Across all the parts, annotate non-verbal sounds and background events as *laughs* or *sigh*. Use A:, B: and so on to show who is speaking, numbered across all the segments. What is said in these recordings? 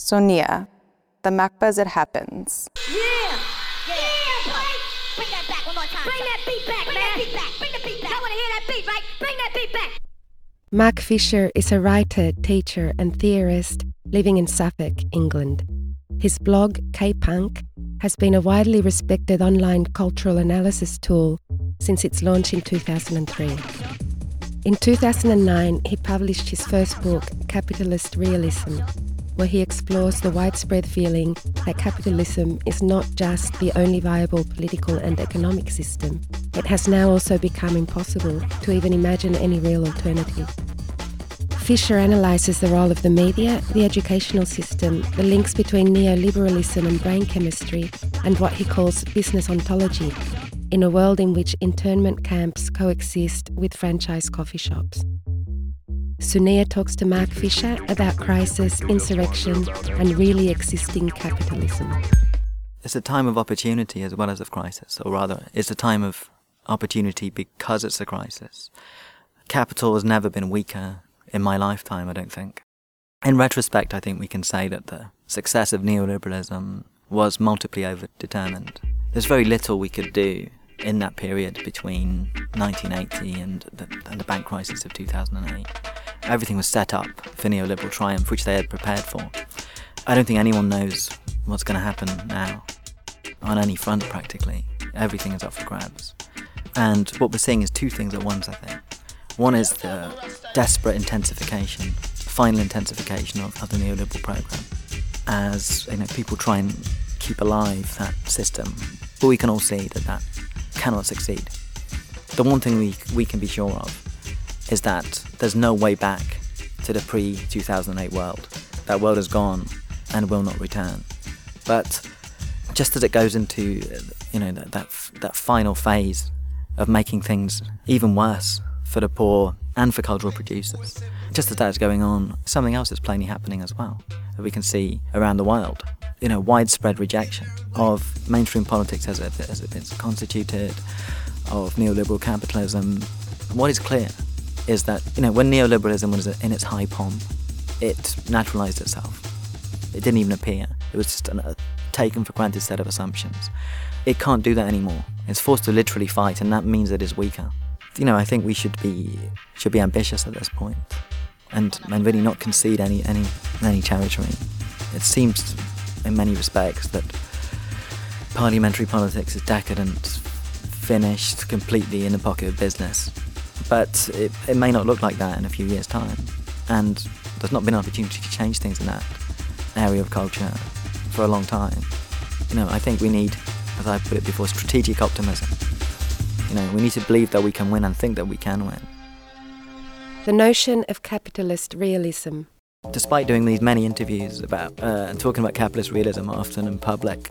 A: Sonia, the MACBA as it happens.
B: Yeah! Yeah, boy! Bring that back one more time. Bring that beat back, Bring man. That beat back. Bring the beat back. I want to hear that beat, right? Bring that beat back.
C: Mark Fisher is a writer, teacher, and theorist living in Suffolk, England. His blog, K Punk, has been a widely respected online cultural analysis tool since its launch in 2003. In 2009, he published his first book, Capitalist Realism, where he explores the widespread feeling that capitalism is not just the only viable political and economic system, it has now also become impossible to even imagine any real alternative. Fisher analyses the role of the media, the educational system, the links between neoliberalism and brain chemistry, and what he calls business ontology, in a world in which internment camps coexist with franchise coffee shops. Sonia talks to Mark Fisher about crisis, insurrection, and really existing capitalism.
D: It's a time of opportunity as well as of crisis, or rather, it's a time of opportunity because it's a crisis. Capital has never been weaker in my lifetime, I don't think. In retrospect, I think we can say that the success of neoliberalism was multiply overdetermined. There's very little we could do in that period between 1980 and the, and the bank crisis of 2008. Everything was set up for neoliberal triumph, which they had prepared for. I don't think anyone knows what's going to happen now on any front, practically. Everything is up for grabs. And what we're seeing is two things at once, I think. One is the desperate intensification, final intensification of, of the neoliberal program, as you know, people try and keep alive that system. But we can all see that that cannot succeed. The one thing we, we can be sure of is that there's no way back to the pre 2008 world. That world is gone and will not return. But just as it goes into you know that, that, that final phase of making things even worse for the poor and for cultural producers. Just as that is going on, something else is plainly happening as well that we can see around the world. You know, widespread rejection of mainstream politics as it, as it's constituted, of neoliberal capitalism. What is clear is that, you know, when neoliberalism was in its high pomp, it naturalized itself. It didn't even appear. It was just a taken for granted set of assumptions. It can't do that anymore. It's forced to literally fight, and that means it is weaker you know, I think we should be should be ambitious at this point, and and really not concede any any any territory. It seems, in many respects, that parliamentary politics is decadent, finished, completely in the pocket of business. But it, it may not look like that in a few years' time, and there's not been an opportunity to change things in that area of culture for a long time. You know, I think we need, as I put it before, strategic optimism. You know, we need to believe that we can win and think that we can win.
C: The notion of capitalist realism.
D: Despite doing these many interviews about uh, and talking about capitalist realism often in public,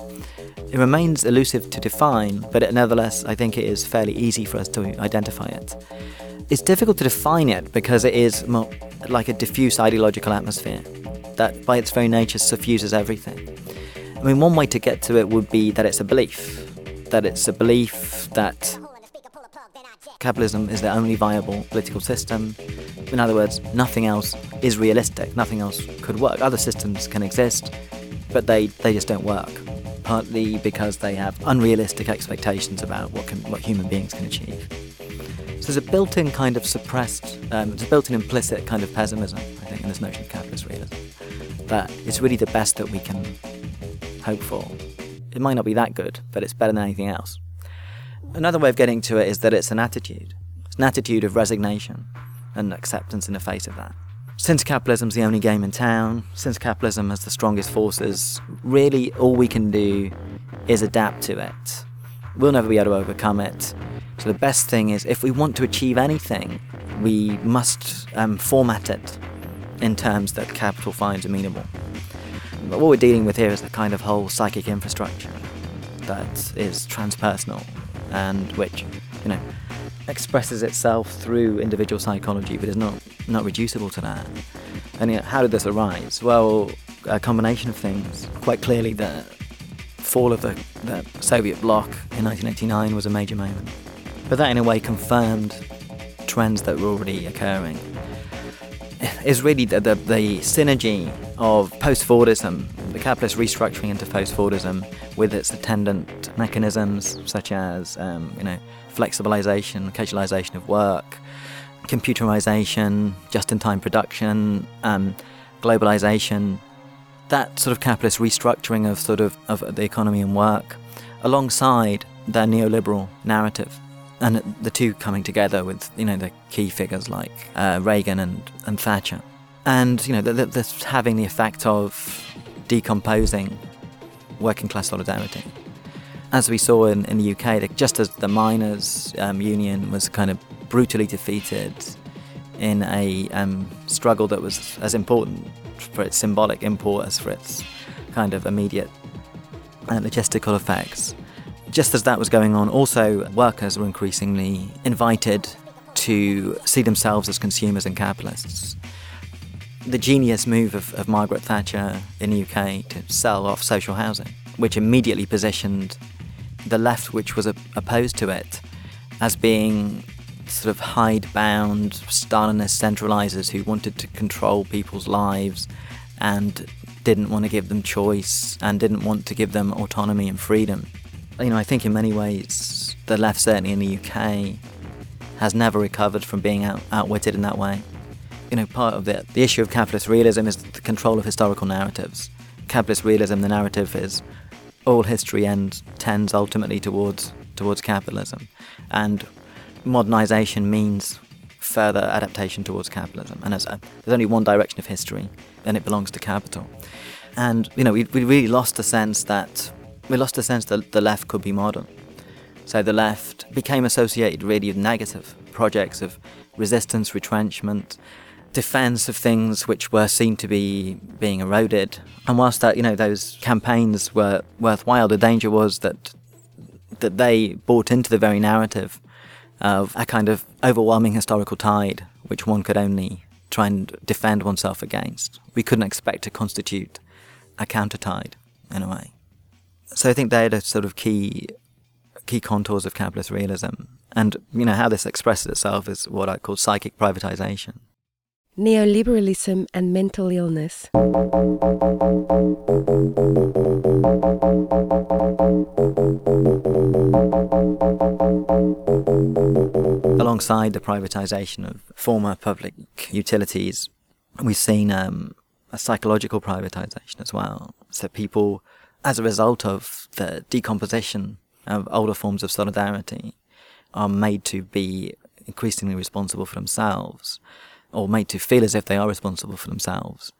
D: it remains elusive to define, but it, nevertheless, I think it is fairly easy for us to identify it. It's difficult to define it because it is more like a diffuse ideological atmosphere that, by its very nature, suffuses everything. I mean, one way to get to it would be that it's a belief, that it's a belief that capitalism is the only viable political system. In other words, nothing else is realistic, nothing else could work. Other systems can exist, but they, they just don't work. Partly because they have unrealistic expectations about what, can, what human beings can achieve. So there's a built in kind of suppressed, um, there's a built in implicit kind of pessimism, I think, in this notion of capitalist realism. That it's really the best that we can hope for. It might not be that good, but it's better than anything else. Another way of getting to it is that it's an attitude. It's an attitude of resignation and acceptance in the face of that. Since capitalism's the only game in town, since capitalism has the strongest forces, really all we can do is adapt to it. We'll never be able to overcome it. So the best thing is, if we want to achieve anything, we must um, format it in terms that capital finds amenable. But what we're dealing with here is the kind of whole psychic infrastructure that is transpersonal and which, you know, expresses itself through individual psychology, but is not not reducible to that. And how did this arise? Well, a combination of things. Quite clearly, the fall of the, the Soviet bloc in 1989 was a major moment, but that in a way confirmed trends that were already occurring. Is really the, the, the synergy of post-Fordism, the capitalist restructuring into post-Fordism with its attendant mechanisms such as um, you know flexibilization, casualization of work, computerization, just-in-time production, um, globalization, that sort of capitalist restructuring of sort of, of the economy and work alongside their neoliberal narrative and the two coming together with you know the key figures like uh, Reagan and, and Thatcher, and you know this having the effect of decomposing working class solidarity. As we saw in, in the UK, just as the miners' um, union was kind of brutally defeated in a um, struggle that was as important for its symbolic import as for its kind of immediate uh, logistical effects just as that was going on, also workers were increasingly invited to see themselves as consumers and capitalists. The genius move of, of Margaret Thatcher in the UK to sell off social housing, which immediately positioned the left, which was opposed to it, as being sort of hidebound Stalinist centralizers who wanted to control people's lives and didn't want to give them choice and didn't want to give them autonomy and freedom you know, I think in many ways the left, certainly in the UK, has never recovered from being out, outwitted in that way. You know, part of the, the issue of capitalist realism is the control of historical narratives. Capitalist realism, the narrative is all history and tends ultimately towards towards capitalism, and modernization means further adaptation towards capitalism. And a, uh, there's only one direction of history, and it belongs to capital. And you know, we, we really lost the sense that we lost the sense that the left could be modern. So the left became associated really with negative projects of resistance, retrenchment, defense of things which were seen to be being eroded. And whilst that, you know, those campaigns were worthwhile, the danger was that that they bought into the very narrative of a kind of overwhelming historical tide which one could only try and defend oneself against. We couldn't expect to constitute a counter tide in a way. So I think they're the sort of key key contours of capitalist realism. And you know how this expresses itself is what I call psychic privatization.
C: Neoliberalism and mental illness.
D: Alongside the privatization of former public utilities, we've seen um, a psychological privatization as well. So people as a result of the decomposition of older forms of solidarity, are made to be increasingly responsible for themselves, or made to feel as if they are responsible for themselves.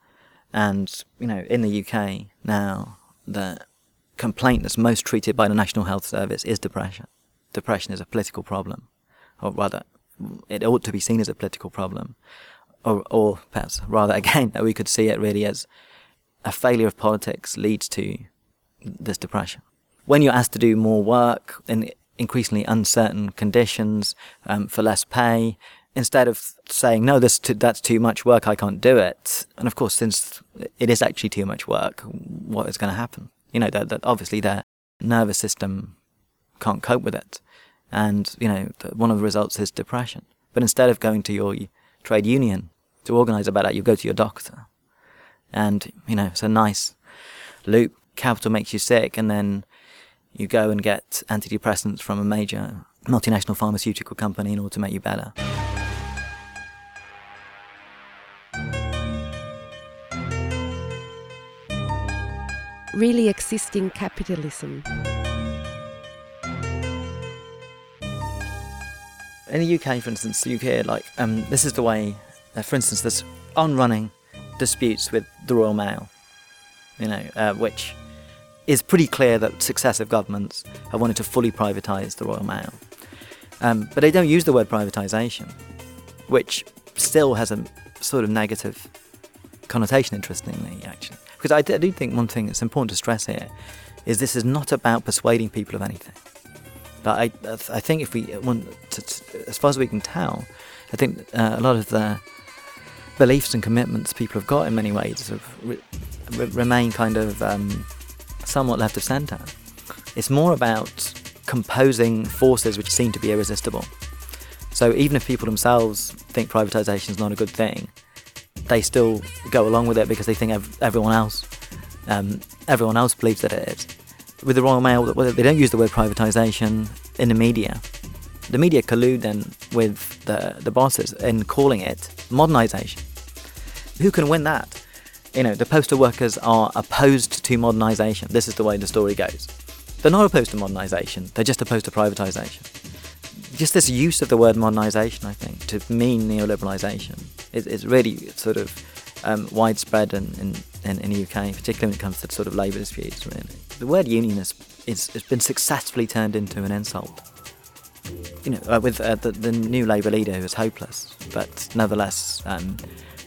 D: And, you know, in the UK now, the complaint that's most treated by the National Health Service is depression. Depression is a political problem, or rather, it ought to be seen as a political problem, or, or perhaps rather *laughs* again, that we could see it really as a failure of politics leads to this depression. When you're asked to do more work in increasingly uncertain conditions um, for less pay, instead of saying no, this that's too much work, I can't do it. And of course, since it is actually too much work, what is going to happen? You know, that, that obviously their nervous system can't cope with it, and you know one of the results is depression. But instead of going to your trade union to organise about that, you go to your doctor, and you know it's a nice loop capital makes you sick, and then you go and get antidepressants from a major multinational pharmaceutical company in order to make you better.
C: Really existing capitalism.
D: In the UK, for instance, the UK, like, um, this is the way, uh, for instance, there's on running disputes with the Royal Mail, you know, uh, which is pretty clear that successive governments have wanted to fully privatise the Royal Mail. Um, but they don't use the word privatisation, which still has a sort of negative connotation, interestingly, actually. Because I do think one thing that's important to stress here is this is not about persuading people of anything. But I, I think if we want, to, as far as we can tell, I think uh, a lot of the beliefs and commitments people have got in many ways have re- remain kind of um, somewhat left of centre. It's more about composing forces which seem to be irresistible. So even if people themselves think privatisation is not a good thing, they still go along with it because they think ev- everyone else, um, everyone else believes that it is. With the Royal Mail, they don't use the word privatisation in the media. The media collude then with the, the bosses in calling it modernisation. Who can win that? You know, the postal workers are opposed to modernisation. This is the way the story goes. They're not opposed to modernisation, they're just opposed to privatisation. Just this use of the word modernisation, I think, to mean neoliberalisation is, is really sort of um, widespread in, in, in, the UK, particularly when it comes to sort of labour disputes, really. The word unionist is, has been successfully turned into an insult. You know, uh, with uh, the, the new Labour leader who was hopeless, but nevertheless, um,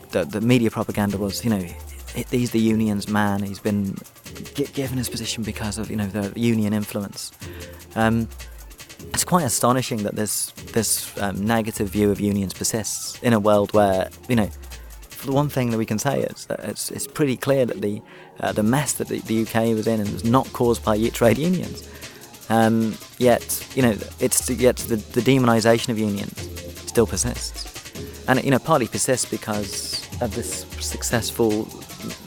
D: the, the media propaganda was, you know, he's the union's man. He's been g- given his position because of you know the union influence. Um, it's quite astonishing that this this um, negative view of unions persists in a world where you know. The one thing that we can say is that it's, it's pretty clear that the uh, the mess that the, the UK was in was not caused by trade unions. Um, yet, you know, it's yet the, the demonisation of unions still persists, and you know, partly persists because of this successful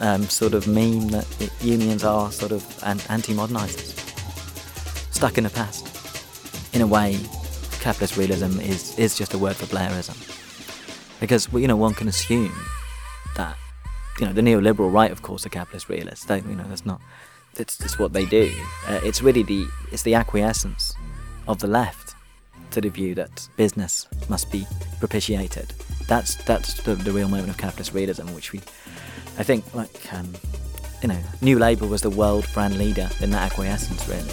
D: um, sort of meme that unions are sort of anti-modernisers, stuck in the past. In a way, capitalist realism is, is just a word for Blairism, because you know one can assume that you know the neoliberal right, of course, are capitalist realists. They, you know that's not that's just what they do. Uh, it's really the it's the acquiescence of the left to the view that business must be propitiated. That's that's the, the real moment of capitalist realism, which we I think like um, you know, New Labour was the world brand leader in that acquiescence, really.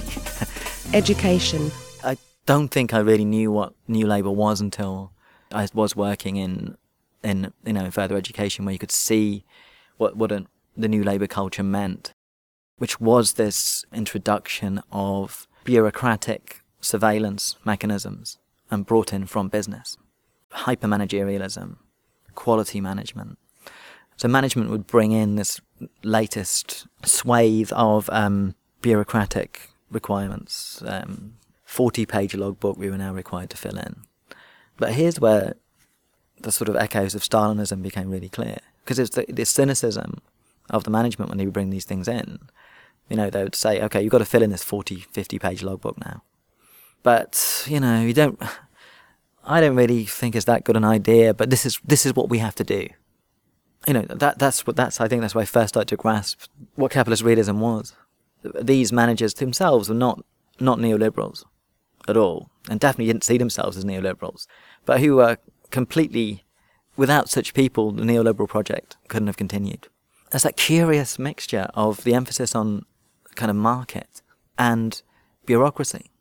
D: *laughs*
C: Education.
D: I don't think I really knew what New Labour was until I was working in in you know further education, where you could see what what a, the New Labour culture meant, which was this introduction of bureaucratic surveillance mechanisms and brought in from business, hypermanagerialism, quality management, so management would bring in this latest swathe of um, bureaucratic requirements, um, 40-page logbook we were now required to fill in. But here's where the sort of echoes of Stalinism became really clear, because it's the, the cynicism of the management when they would bring these things in. You know, they would say, okay, you've got to fill in this 40, 50 page logbook now. But, you know, you don't, I don't really think it's that good an idea, but this is, this is what we have to do you know that that's what that's I think that's why I first started to grasp what capitalist realism was. These managers themselves were not not neoliberals at all, and definitely didn't see themselves as neoliberals, but who were completely without such people, the neoliberal project couldn't have continued. There's that curious mixture of the emphasis on kind of market and bureaucracy.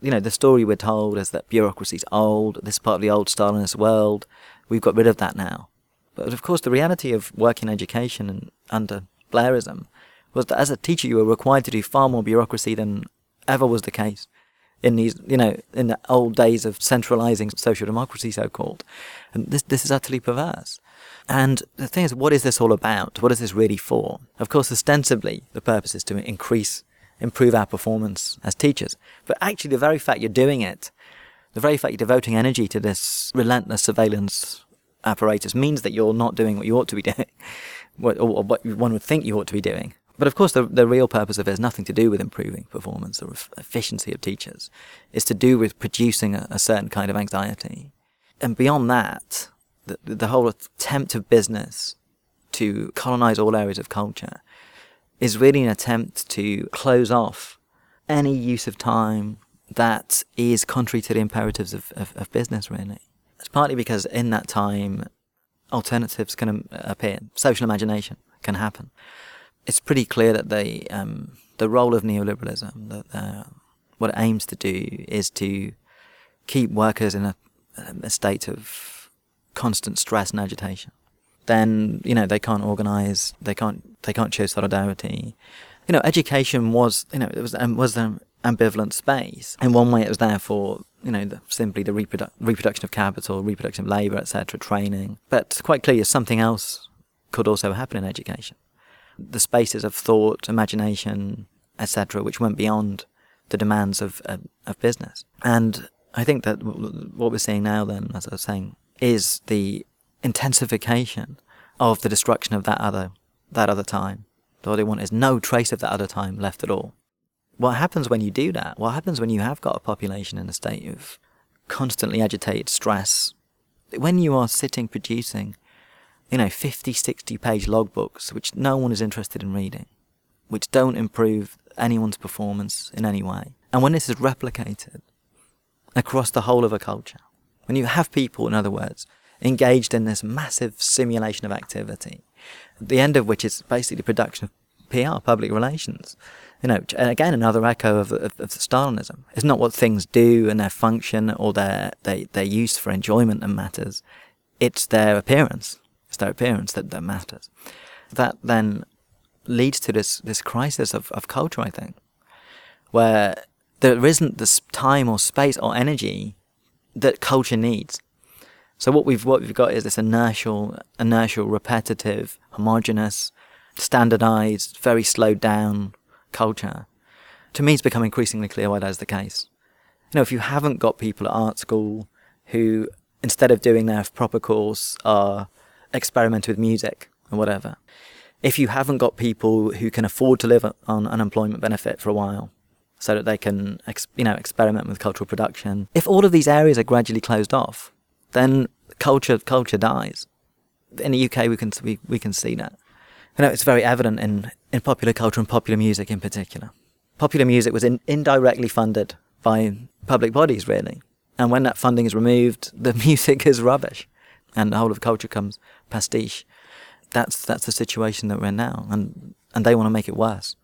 D: You know, the story we're told is that bureaucracy's old, this is part of the old Stalinist world, we've got rid of that now. But of course, the reality of working education and under Blairism was that as a teacher, you were required to do far more bureaucracy than ever was the case in these, you know, in the old days of centralizing social democracy, so called. And this, this is utterly perverse. And the thing is, what is this all about? What is this really for? Of course, ostensibly, the purpose is to increase, improve our performance as teachers. But actually, the very fact you're doing it, the very fact you're devoting energy to this relentless surveillance apparatus means that you're not doing what you ought to be *laughs* doing, or what one would think you ought to be doing. But of course, the, the real purpose of it has nothing to do with improving performance or efficiency of teachers. It's to do with producing a, a certain kind of anxiety. And beyond that, the, the whole attempt of business to colonize all areas of culture is really an attempt to close off any use of time that is contrary to the imperatives of, of, of business, really. It's partly because in that time, alternatives can appear. Social imagination can happen. It's pretty clear that the um, the role of neoliberalism, that uh, what it aims to do, is to keep workers in a, a state of constant stress and agitation. Then you know they can't organise, they can't they can't show solidarity. You know, education was you know it was um, was an ambivalent space. In one way, it was there for you know, the, simply the reprodu- reproduction of capital, reproduction of labour, etc., training. But quite clearly, something else could also happen in education. The spaces of thought, imagination, etc., which went beyond the demands of, uh, of business. And I think that what we're seeing now, then, as I was saying, is the intensification of the destruction of that other that other time. All they want is no trace of that other time left at all. What happens when you do that? What happens when you have got a population in a state of constantly agitated stress? When you are sitting producing, you know, 50, 60 page logbooks, which no one is interested in reading, which don't improve anyone's performance in any way. And when this is replicated across the whole of a culture, when you have people, in other words, engaged in this massive simulation of activity, the end of which is basically production of PR, public relations. You know, again, another echo of, of, of Stalinism. It's not what things do and their function or their, their, their use for enjoyment that matters. It's their appearance. It's their appearance that, that matters. That then leads to this, this crisis of, of culture, I think, where there isn't this time or space or energy that culture needs. So what we've what we've got is this inertial, inertial, repetitive, homogenous, standardized, very slowed down culture. To me, it's become increasingly clear why that's the case. You know, if you haven't got people at art school who, instead of doing their proper course, are experimenting with music or whatever, if you haven't got people who can afford to live on unemployment benefit for a while, so that they can, you know, experiment with cultural production. If all of these areas are gradually closed off, then culture culture dies. In the UK, we can we, we can see that. You know, it's very evident in, in popular culture and popular music in particular. Popular music was in, indirectly funded by public bodies, really. And when that funding is removed, *laughs* the music is rubbish, and the whole of culture comes pastiche. That's that's the situation that we're in now, and and they want to make it worse.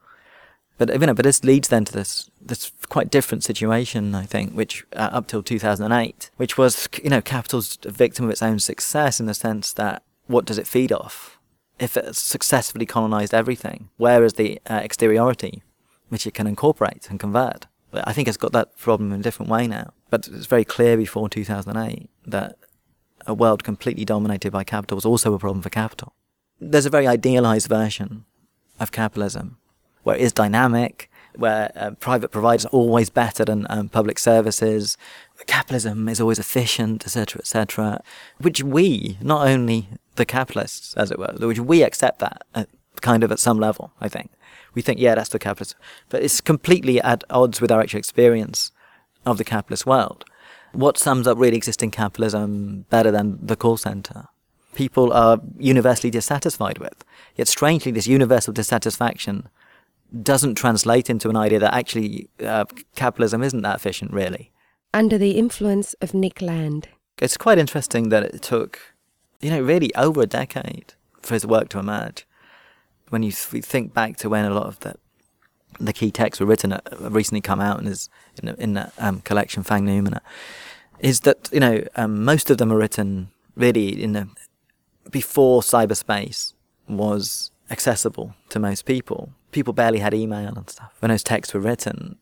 D: But you know, but this leads then to this this quite different situation, I think, which uh, up till 2008, which was you know capital's a victim of its own success in the sense that what does it feed off? If it successfully colonized everything, where is the uh, exteriority which it can incorporate and convert? I think it's got that problem in a different way now. But it's very clear before 2008 that a world completely dominated by capital was also a problem for capital. There's a very idealized version of capitalism where it is dynamic, where uh, private providers are always better than um, public services. Capitalism is always efficient, etc., etc. Which we, not only the capitalists, as it were, which we accept that at, kind of at some level. I think we think, yeah, that's the capitalist, but it's completely at odds with our actual experience of the capitalist world. What sums up really existing capitalism better than the call center? People are universally dissatisfied with. Yet strangely, this universal dissatisfaction doesn't translate into an idea that actually uh, capitalism isn't that efficient, really.
C: Under the influence of Nick Land.
D: It's quite interesting that it took, you know, really over a decade for his work to emerge. When you th- think back to when a lot of the the key texts were written, uh, recently come out in his in, in that um, collection Fanged Noumena, is that you know um, most of them are written really in the before cyberspace was accessible to most people people barely had email and stuff. When those texts were written,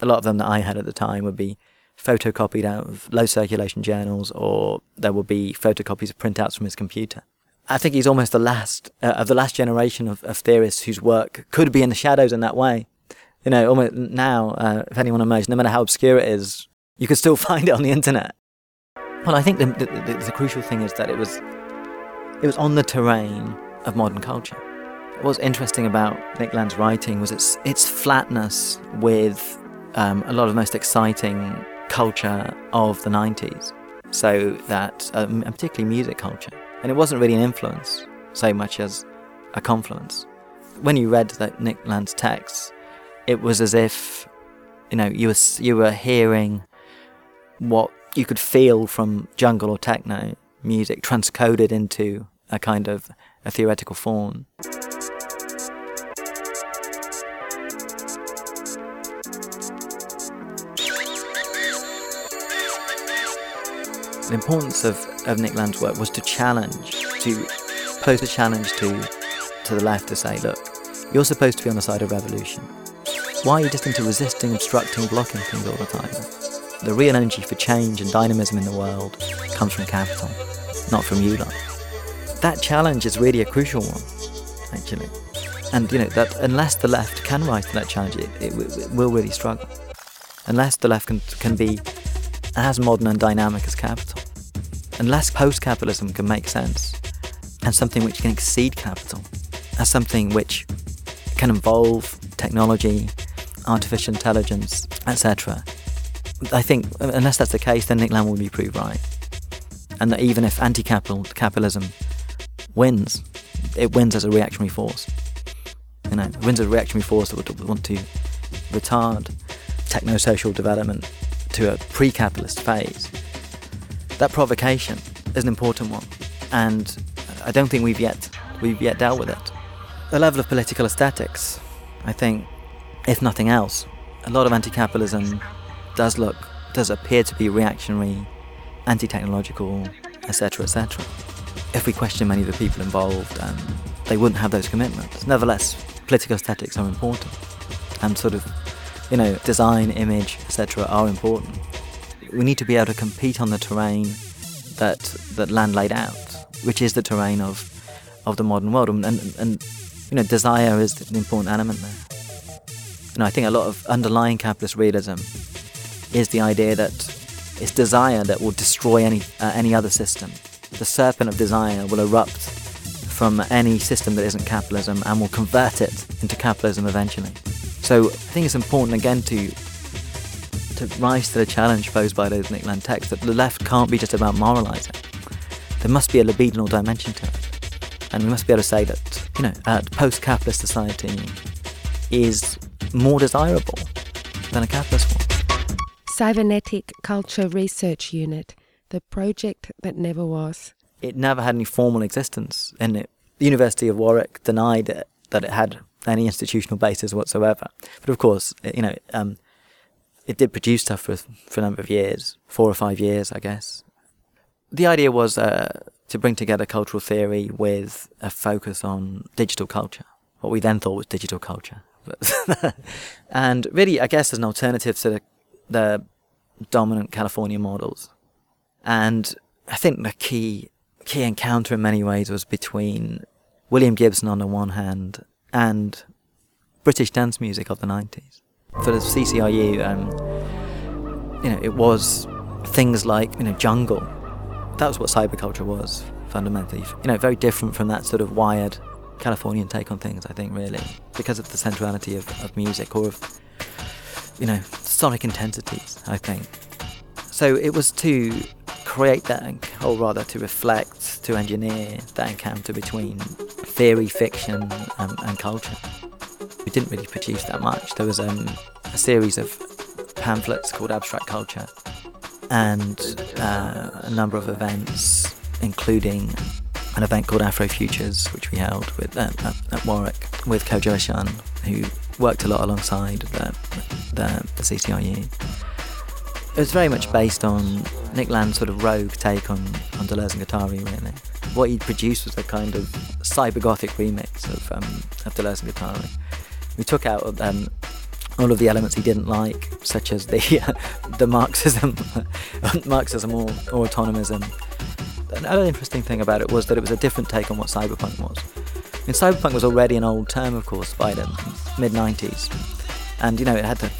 D: a lot of them that I had at the time would be photocopied out of low circulation journals, or there would be photocopies of printouts from his computer. I think he's almost the last uh, of the last generation of, of, theorists whose work could be in the shadows in that way. You know, almost now, uh, if anyone emerged, no matter how obscure it is, you could still *laughs* find it on the internet. Well, I think the, the, the, the crucial thing is that it was it was on the terrain of modern culture. What's interesting about Nick Land's writing was its its flatness with um, a lot of the most exciting culture of the 90s. So that, um, particularly music culture. And it wasn't really an influence so much as a confluence. When you read that Nick Land's texts, it was as if, you know, you were, you were hearing what you could feel from jungle or techno music transcoded into a kind of a theoretical form. The importance of, of Nick Land's work was to challenge, to pose a challenge to, to the left to say, look, you're supposed to be on the side of revolution. Why are you just into resisting, obstructing, blocking things all the time? The real energy for change and dynamism in the world comes from capital, not from you lot. That challenge is really a crucial one, actually. And you know that unless the left can rise to that challenge, it, it, it will really struggle. Unless the left can, can be as modern and dynamic as capital. Unless post capitalism can make sense, and something which can exceed capital, as something which can involve technology, artificial intelligence, etc. I think unless that's the case, then Nick Land will be proved right, and that even if anti-capital capitalism wins, it wins as a reactionary force. You know, it wins as a reactionary force that would want to retard techno-social development to a pre-capitalist phase. That provocation is an important one, and I don't think we've yet we've yet dealt with it. The level of political aesthetics, I think, if nothing else, a lot of anti-capitalism does look does appear to be reactionary, anti-technological, etc., etc. If we question many of the people involved, um, they wouldn't have those commitments. Nevertheless, political aesthetics are important, and sort of, you know, design, image, etc., are important. We need to be able to compete on the terrain that that Land laid out, which is the terrain of of the modern world, and and, and you know, desire is an important element there. Know, I think a lot of underlying capitalist realism is the idea that it's desire that will destroy any uh, any other system. The serpent of desire will erupt from any system that isn't capitalism and will convert it into capitalism eventually. So I think it's important again to to rise to the challenge posed by those Nick Land texts that the left can't be just about moralising. There must be a libidinal dimension to it. And we must be able to say that, you know, a post-capitalist society is more desirable than a capitalist one.
C: Cybernetic Culture Research Unit, the project that never was.
D: It never had any formal existence, and it, the University of Warwick denied it, that it had any institutional basis whatsoever. But of course, you know, um, it did produce stuff for, for a number of years, four or five years, I guess. The idea was uh, to bring together cultural theory with a focus on digital culture, what we then thought was digital culture. *laughs* and really, I guess, as an alternative to the, the dominant California models. And I think the key key encounter in many ways was between William Gibson on the one hand and British dance music of the 90s. For the CCRU, um, you know, it was things like, you know, jungle. That was what cyberculture was, fundamentally. You know, very different from that sort of wired Californian take on things, I think, really, because of the centrality of, of music or of, you know, sonic intensities, I think. So it was to create that, or rather to reflect, to engineer that encounter between theory, fiction, and, and culture. We didn't really produce that much. There was um, a series of pamphlets called Abstract Culture and uh, a number of events, including an event called Afro Futures, which we held with uh, at, Warwick with Kodwo Eshun, who worked a lot alongside the, the, the CCRU. It was very much based on Nick Land's sort of rogue take on, on Deleuze and Guattari, really. What he produced was a kind of cyber-gothic remix of, um, of Deleuze and Guattari. We took out um, all of the elements he didn't like, such as the *laughs* the Marxism, *laughs* Marxism or, or autonomism. Another interesting thing about it was that it was a different take on what cyberpunk was. I mean, cyberpunk was already an old term, of course, by the mid 90s, and you know it had the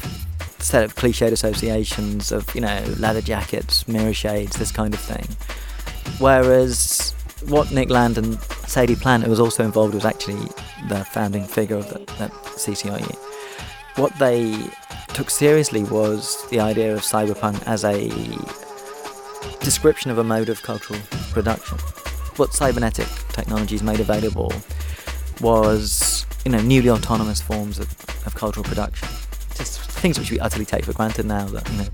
D: set of cliched associations of you know leather jackets, mirror shades, this kind of thing. Whereas what Nick Land and Sadie Plant, who was also involved, was actually the founding figure of the, the CCRU. What they took seriously was the idea of cyberpunk as a description of a mode of cultural production. What cybernetic technologies made available was, you know, newly autonomous forms of, of cultural production. Just things which we utterly take for granted now that, you know,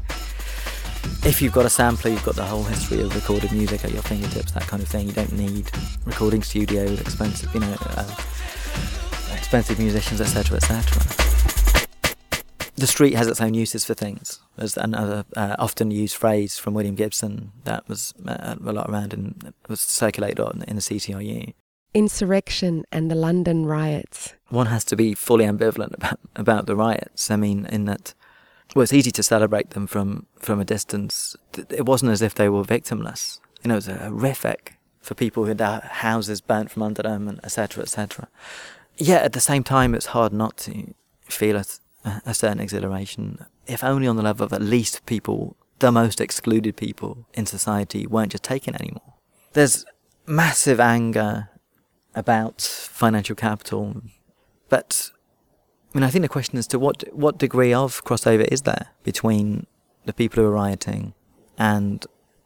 D: if you've got a sampler, you've got the whole history of recorded music at your fingertips, that kind of thing. You don't need recording studio with expensive, you know, uh, expensive musicians, etc., etc. The street has its own uses for things. There's another uh, often used phrase from William Gibson that was uh, a lot around and was circulated on in the CCRU.
C: Insurrection and the London riots.
D: One has to be fully ambivalent about, about the riots. I mean, in that well, it's easy to celebrate them from, from a distance. It wasn't as if they were victimless. You know, it was horrific for people who had their houses burnt from under them, and etc., etc. Yet at the same time, it's hard not to feel a, a certain exhilaration, if only on the level of at least people, the most excluded people in society, weren't just taken anymore. There's massive anger about financial capital, but I mean, I think the question is to what what degree of crossover is there between the people who are rioting and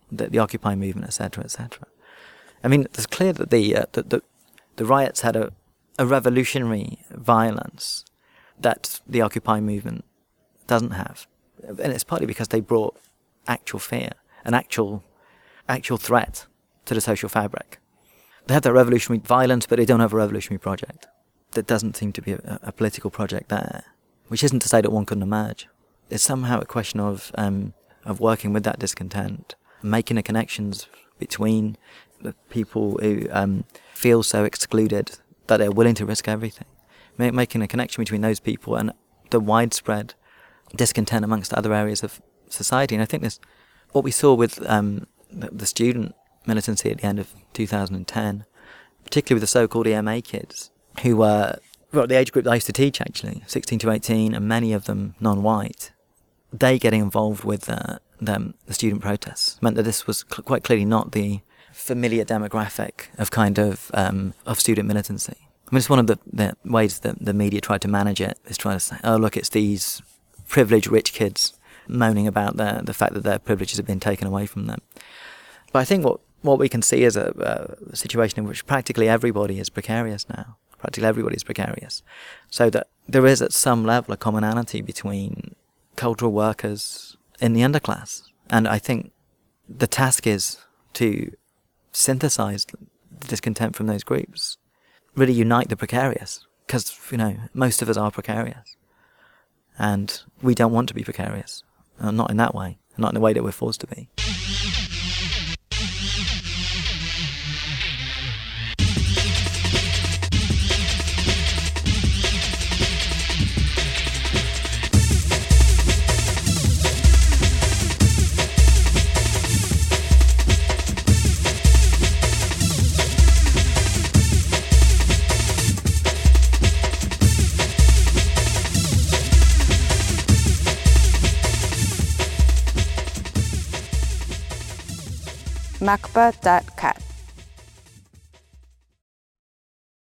D: the, the Occupy movement, etc., etc. I mean, it's clear that the uh, that the, the riots had a, a revolutionary violence that the Occupy movement doesn't have, and it's partly because they brought actual fear, an actual actual threat to the social fabric. They have that revolutionary violence, but they don't have a revolutionary project. There doesn't seem to be a, a political project there, which isn't to say that one couldn't emerge. It's somehow a question of um, of working with that discontent, making the connections between the people who um, feel so excluded that they're willing to risk everything, Ma- making a connection between those people and the widespread discontent amongst other areas of society. And I think this, what we saw with um, the, the student militancy at the end of 2010, particularly with the so-called EMA kids, who were well, the age group that I used to teach actually, 16 to 18, and many of them non-white, they getting involved with uh, them, the student protests meant that this was cl- quite clearly not the familiar demographic of kind of um, of student militancy. I mean, it's one of the, the ways that the media tried to manage it is trying to say, oh, look, it's these privileged rich kids moaning about the, the fact that their privileges have been taken away from them. But I think what, what we can see is a, a situation in which practically everybody is precarious now. Practically everybody is precarious. So that there is at some level a commonality between cultural workers in the underclass. And I think the task is to synthesize the discontent from those groups, really unite the precarious, because, you know, most of us are precarious. And we don't want to be precarious. Uh, not in that way, not in the way that we're forced to be.
A: Macba.cat.